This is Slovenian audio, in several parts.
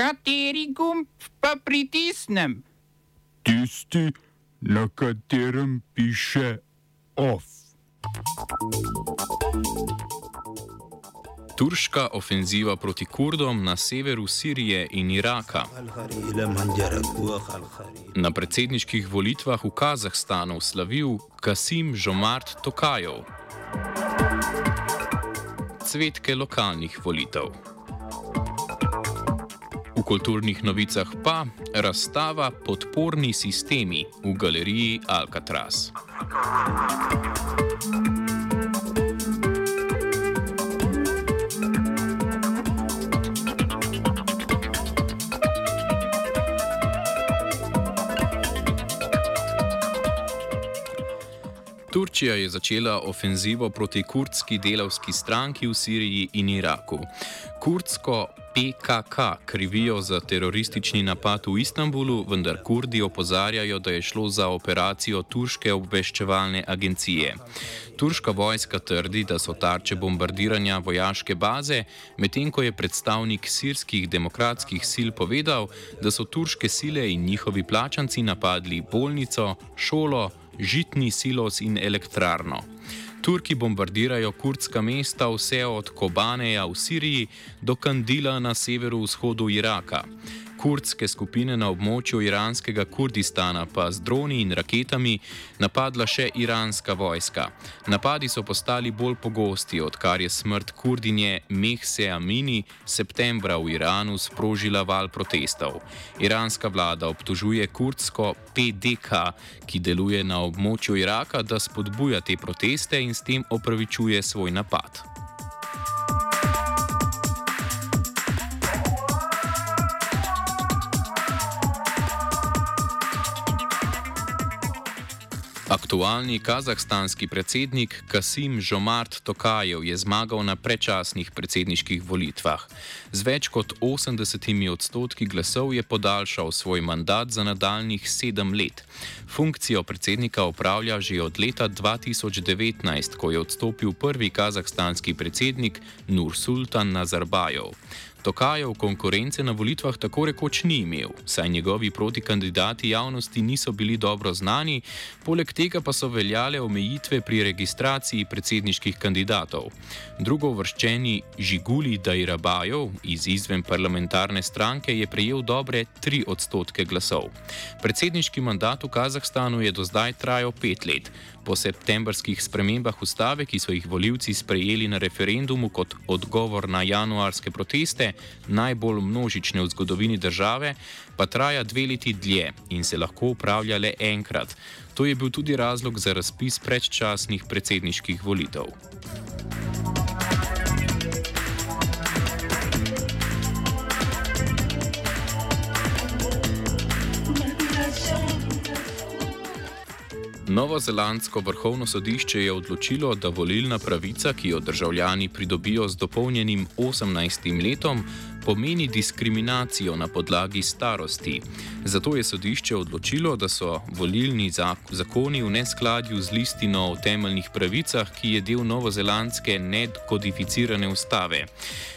Kateri gumb pa pritisnem? Tisti, na katerem piše OF. Turška ofenziva proti Kurdom na severu Sirije in Iraka. Na predsedniških volitvah v Kazahstanu slavil Kasim Žomart Tokajev. Cvetke lokalnih volitev. V kulturnih novicah pa razstava Podporni sistemi v galeriji Alcatraz. Turčija je začela ofenzivo proti kurdski delavski stranki v Siriji in Iraku. Kurdsko PKK krivijo za teroristični napad v Istanbulu, vendar Kurdi opozarjajo, da je šlo za operacijo turške obveščevalne agencije. Turška vojska trdi, da so tarče bombardiranja vojaške baze, medtem ko je predstavnik sirskih demokratskih sil povedal, da so turške sile in njihovi plačanci napadli bolnico, šolo, žitni silos in elektrarno. Turki bombardirajo kurdska mesta vse od Kobaneja v Siriji do Kandila na severovzhodu Iraka kurdske skupine na območju iranskega Kurdistana pa z droni in raketami napadla še iranska vojska. Napadi so postali bolj pogosti, odkar je smrt kurdinje Mehse Amini septembra v Iranu sprožila val protestov. Iranska vlada obtožuje kurdsko PDK, ki deluje na območju Iraka, da spodbuja te proteste in s tem opravičuje svoj napad. Aktualni kazahstanski predsednik Kasim Žomart Tokajev je zmagal na predčasnih predsedniških volitvah. Z več kot 80 odstotki glasov je podaljšal svoj mandat za nadaljnih sedem let. Funkcijo predsednika upravlja že od leta 2019, ko je odstopil prvi kazahstanski predsednik Nur Sultan Nazarbajev. Tokajev konkurence na volitvah tako rekoč ni imel, saj njegovi protikandidati javnosti niso bili dobro znani, poleg tega pa so veljale omejitve pri registraciji predsedniških kandidatov. Drugo vrščeni Žiguli Dajrabajev iz izven parlamentarne stranke je prejel dobre 3 odstotke glasov. Predsedniški mandat v Kazahstanu je do zdaj trajal 5 let. Po septembrskih spremembah ustave, ki so jih voljivci sprejeli na referendumu kot odgovor na januarske proteste, najbolj množične v zgodovini države, pa traja dve leti dlje in se lahko upravlja le enkrat. To je bil tudi razlog za razpis predčasnih predsedniških volitev. Novozelandsko vrhovno sodišče je odločilo, da volilna pravica, ki jo državljani pridobijo z dopolnjenim 18. letom, pomeni diskriminacijo na podlagi starosti. Zato je sodišče odločilo, da so volilni zakoni v neskladju z listino o temeljnih pravicah, ki je del novozelandske nedkodificirane ustave.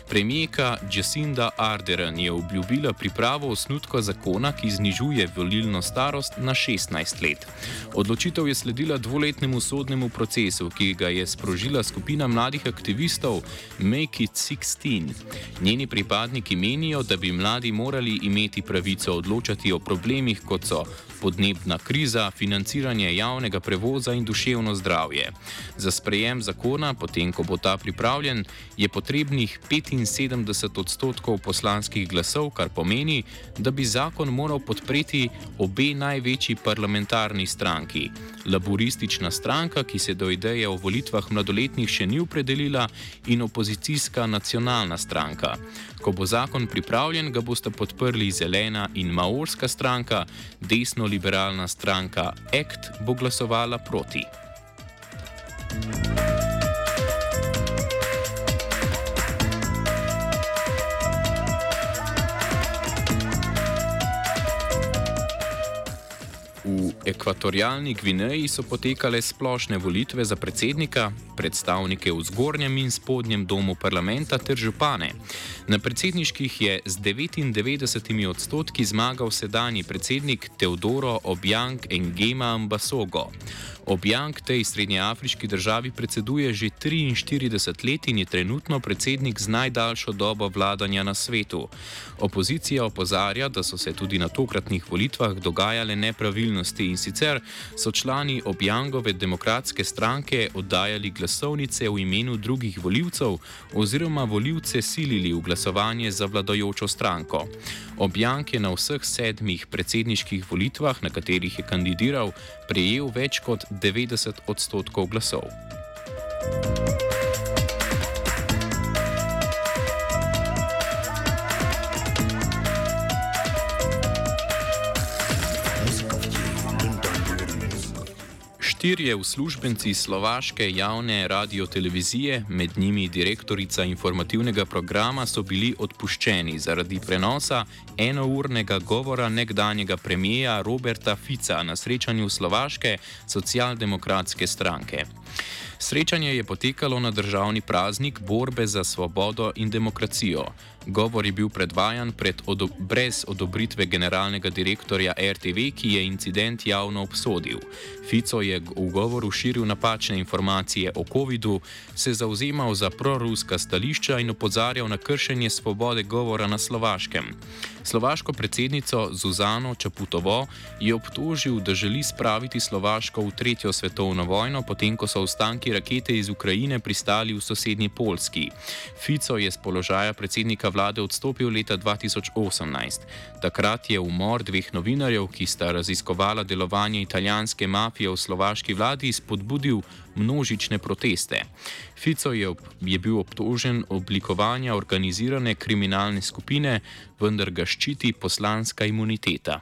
Premijeka Jacinda Ardern je obljubila pripravo osnutka zakona, ki znižuje volilno starost na 16 let. Odločitev je sledila dvoletnemu sodnemu procesu, ki ga je sprožila skupina mladih aktivistov Make It 16. Njeni pripadniki menijo, da bi mladi morali imeti pravico odločati o problemih, kot so podnebna kriza, financiranje javnega prevoza in duševno zdravje. Za sprejem zakona, potem ko bo ta pripravljen, je potrebnih 75 odstotkov poslanskih glasov, kar pomeni, da bi zakon moral podpreti obe največji parlamentarni stranki. Laboristična stranka, ki se do ideje o volitvah mladoletnih še ni opredelila, in opozicijska nacionalna stranka. Ko bo zakon pripravljen, ga boste podprli zelena in maorska stranka, desno-liberalna stranka ACT bo glasovala proti. V ekvatorialni Gvineji so potekale splošne volitve za predsednika, predstavnike v zgornjem in spodnjem domu parlamenta ter župane. Na predsedniških je z 99 odstotki zmagal sedanji predsednik Teodoro Objang Ngema Ambasogo. Objang tej srednjeafriški državi predseduje že 43 let in je trenutno predsednik z najdaljšo dobo vladanja na svetu. Opozicija opozarja, da so se tudi na tokratnih volitvah dogajale nepravilnosti in sicer so člani Objangove demokratske stranke oddajali glasovnice v imenu drugih voljivcev oziroma voljivce silili v glasovanje za vladajočo stranko. Objang je na vseh sedmih predsedniških volitvah, na katerih je kandidiral, prejel več kot 90 odstotkov glasov. Štirje uslužbenci slovaške javne radiotelevizije, med njimi direktorica informativnega programa, so bili odpuščeni zaradi prenosa enournega govora nekdanjega premijeja Roberta Fica na srečanju slovaške socialdemokratske stranke. Srečanje je potekalo na državni praznik borbe za svobodo in demokracijo. Govor je bil predvajan pred odo brez odobritve generalnega direktorja RTV, ki je incident javno obsodil. Fico je v govoru širil napačne informacije o COVID-u, se zauzemal za proruska stališča in opozarjal na kršenje svobode govora na slovaškem. Slovaško predsednico Zuzano Čaputovo je obtožil, da želi spraviti Slovaško v tretjo svetovno vojno, potem ko so ostanki rakete iz Ukrajine pristali v sosednji Polski. Fico je z položaja predsednika vlade odstopil leta 2018. Takrat je umor dveh novinarjev, ki sta raziskovala delovanje italijanske mafije v slovaški vladi, spodbudil množične proteste. Fico je, je bil obtožen oblikovanja organizirane kriminalne skupine, vendar ga ščiti poslanska imuniteta.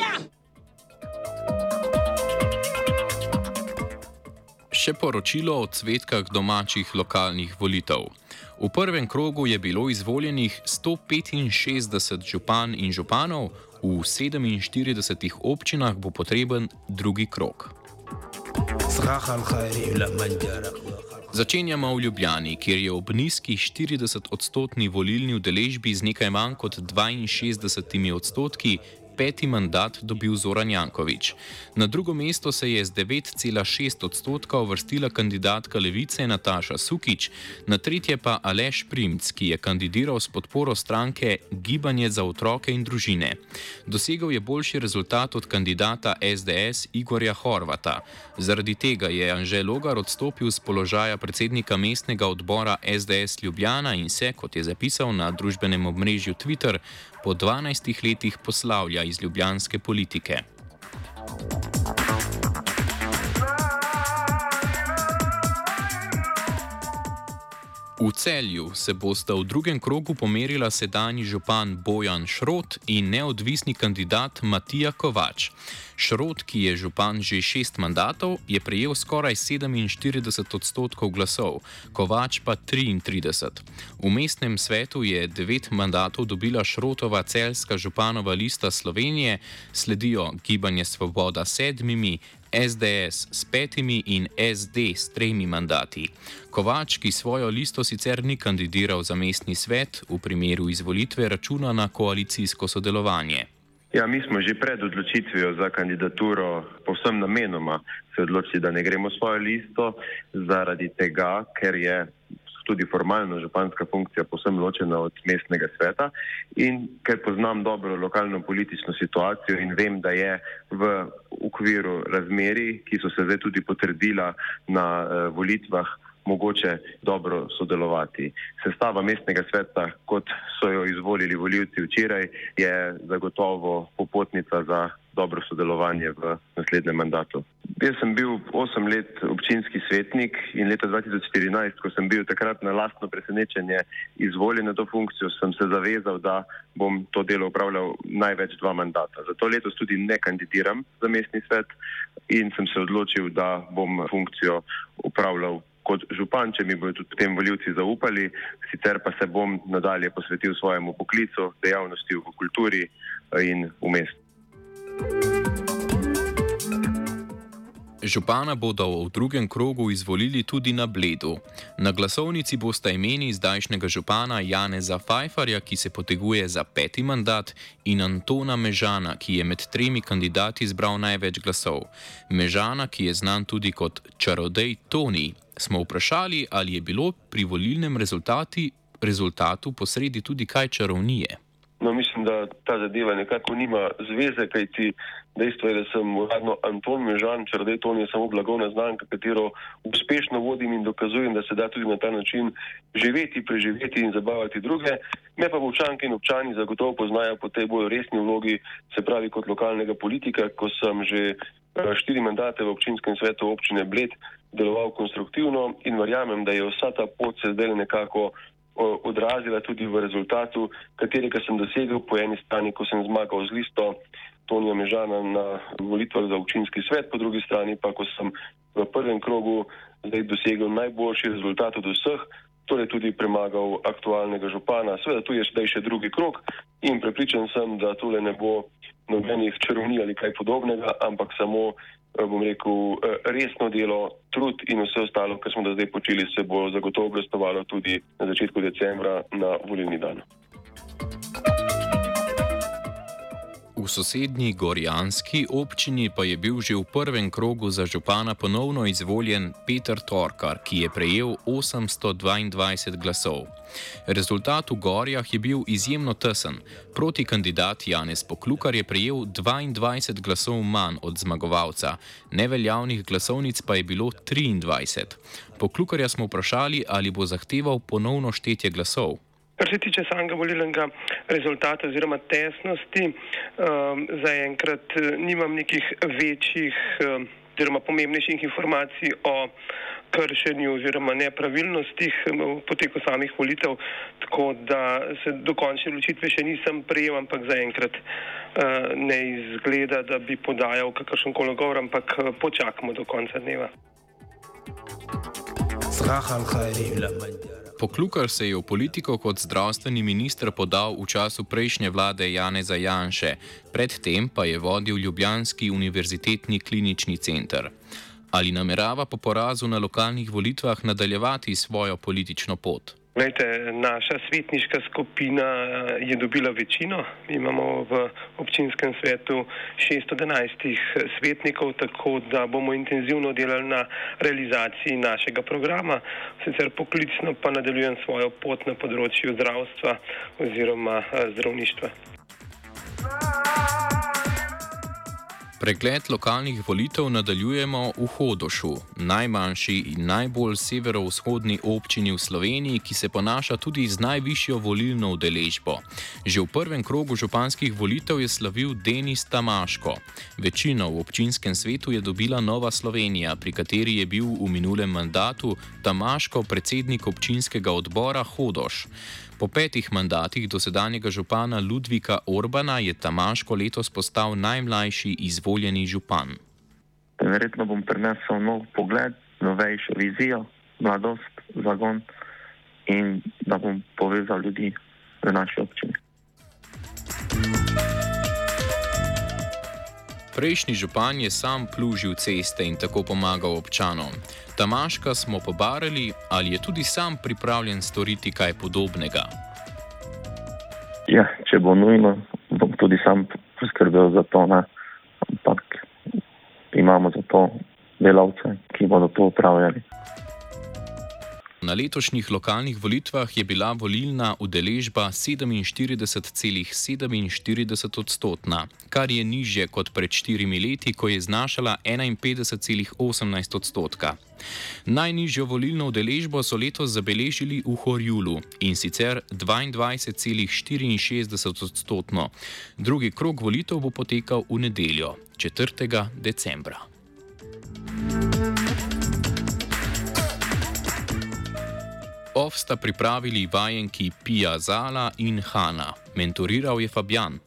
Slovenija. Še poročilo o cvetkah domačih lokalnih volitev. V prvem krogu je bilo izvoljenih 165 župan in županov, v 47 občinah bo potreben drugi krog. Začenjamo v Ljubljani, kjer je ob nizki 40-odstotni volilni udeležbi z nekaj manj kot 62 odstotki peti mandat dobil Zoran Jankovič. Na drugo mesto se je z 9,6 odstotka uvrstila kandidatka levice Nataša Sukič, na tretje pa Aleš Primc, ki je kandidiral s podporo stranke Gibanje za otroke in družine. Dosegel je boljši rezultat od kandidata SDS Igorja Horvata. Zaradi tega je Anže Logar odstopil z položaja predsednika mestnega odbora SDS Ljubljana in se, kot je zapisal na družbenem obmrežju Twitter, po 12 letih poslavlja iz ljubljanske politike. V celju se bosta v drugem krogu pomerila sedanji župan Bojan Šrot in neodvisni kandidat Matija Kovač. Šrot, ki je župan že šest mandatov, je prejel skoraj 47 odstotkov glasov, Kovač pa 33. V mestnem svetu je devet mandatov dobila Šrotova celska županova lista Slovenije, sledijo Gibanje Svoboda sedmimi, SDS s petimi in SD s tremi mandati. Kovač, ki svojo listo sicer ni kandidiral za mestni svet, v primeru izvolitve računa na koalicijsko sodelovanje. Ja, mi smo že pred odločitvijo za kandidaturo povsem namenoma se odločili, da ne gremo svojo listo, zaradi tega, ker je tudi formalno županska funkcija posem ločena od mestnega sveta in ker poznam dobro lokalno politično situacijo in vem, da je v okviru razmeri, ki so se zdaj tudi potrdila na uh, volitvah mogoče dobro sodelovati. Sestava mestnega sveta, kot so jo izvolili voljivci včeraj, je zagotovo popotnica za dobro sodelovanje v naslednjem mandatu. Jaz sem bil 8 let občinski svetnik in leta 2014, ko sem bil takrat na lastno presenečenje izvoljen na to funkcijo, sem se zavezal, da bom to delo upravljal največ dva mandata. Zato letos tudi ne kandidiram za mestni svet in sem se odločil, da bom funkcijo upravljal kot župan, če mi bodo tudi potem voljivci zaupali, sicer pa se bom nadalje posvetil svojemu poklicu, dejavnosti v kulturi in v mestu. Župana bodo v drugem krogu izvolili tudi na Bledu. Na glasovnici bosta imeni zdajšnjega župana Janeza Fajfarja, ki se poteguje za peti mandat, in Antona Mežana, ki je med tremi kandidati zbral največ glasov. Mežana, ki je znan tudi kot čarodej Toni, smo vprašali, ali je bilo pri volilnem rezultatu posredi tudi kaj čarovnije. No, mislim, da ta zadeva nekako nima zveze, kajti dejstvo je, da sem uradno Anton Mežan, črdej to ni samo blagovna znamka, katero uspešno vodim in dokazujem, da se da tudi na ta način živeti, preživeti in zabavati druge. Me pa občanke in občani zagotovo poznajo po tej bolj resni vlogi, se pravi kot lokalnega politika, ko sem že eh, štiri mandate v občinskem svetu občine Bled deloval konstruktivno in verjamem, da je vsa ta pot se zdaj nekako odrazila tudi v rezultatu, katerega sem dosegel po eni strani, ko sem zmagal z listo Tonija Mežana na volitvah za občinski svet, po drugi strani pa, ko sem v prvem krogu zdaj dosegel najboljši rezultat od vseh, torej tudi premagal aktualnega župana. Sveda tu je zdaj še drugi krog in prepričan sem, da tole ne bo nobenih čarovni ali kaj podobnega, ampak samo bom rekel, eh, resno delo, trud in vse ostalo, kar smo do zdaj počeli, se bo zagotovo obrestovalo tudi na začetku decembra na volilni dan. V sosednji Gorjanski občini pa je bil že v prvem krogu za župana ponovno izvoljen Peter Torkar, ki je prejel 822 glasov. Rezultat v Gorjah je bil izjemno tesen. Proti kandidat Janez Poklukar je prejel 22 glasov manj od zmagovalca, neveljavnih glasovnic pa je bilo 23. Poklukarja smo vprašali, ali bo zahteval ponovno štetje glasov. Kar se tiče samega volilnega rezultata oziroma tesnosti, um, zaenkrat eh, nimam nekih večjih um, oziroma pomembnejših informacij o kršenju oziroma nepravilnostih v poteku samih volitev, tako da se dokončne odločitve še nisem prejel, ampak zaenkrat uh, ne izgleda, da bi podajal kakršen koli govor, ampak počakamo do konca dneva. Zrahal, hajri, Poklukar se je v politiko kot zdravstveni minister podal v času prejšnje vlade Janeza Janše, predtem pa je vodil Ljubljanski univerzitetni klinični center. Ali namerava po porazu na lokalnih volitvah nadaljevati svojo politično pot? Lejte, naša svetniška skupina eh, je dobila večino. Imamo v občinskem svetu 611 svetnikov, tako da bomo intenzivno delali na realizaciji našega programa. Sicer poklicno pa nadaljujem svojo pot na področju zdravstva oziroma eh, zdravništva. Pregled lokalnih volitev nadaljujemo v Hodošu, najmanjši in najbolj severovzhodni občini v Sloveniji, ki se ponaša tudi z najvišjo volilno udeležbo. Že v prvem krogu županskih volitev je slavil Denis Tamaško. Večino v občinskem svetu je dobila Nova Slovenija, pri kateri je bil v minulem mandatu Tamaško predsednik občinskega odbora Hodoš. Po petih mandatih dosedanjega župana Ludvika Orbana je Tamaško letos postal najmlajši izvoljeni župan. Verjetno bom prinesel nov pogled, novejšo vizijo, mladost, zagon in da bom povezal ljudi v naši občini. Prejšnji župan je sam plužil ceste in tako pomagal občanom. Tamaška smo pobarali, ali je tudi sam pripravljen storiti kaj podobnega. Ja, če bo nujno, bom tudi sam poskrbel za to, ne? ampak imamo za to delavce, ki bodo to upravljali. Na letošnjih lokalnih volitvah je bila volilna udeležba 47,47 odstotna, kar je nižje kot pred štirimi leti, ko je znašala 51,18 odstotka. Najnižjo volilno udeležbo so letos zabeležili v Horjulu in sicer 22,64 odstotno. Drugi krok volitev bo potekal v nedeljo, 4. decembra. Ov sta pripravili vajenki Pija Zala in Hanna, mentoriral je Fabjan.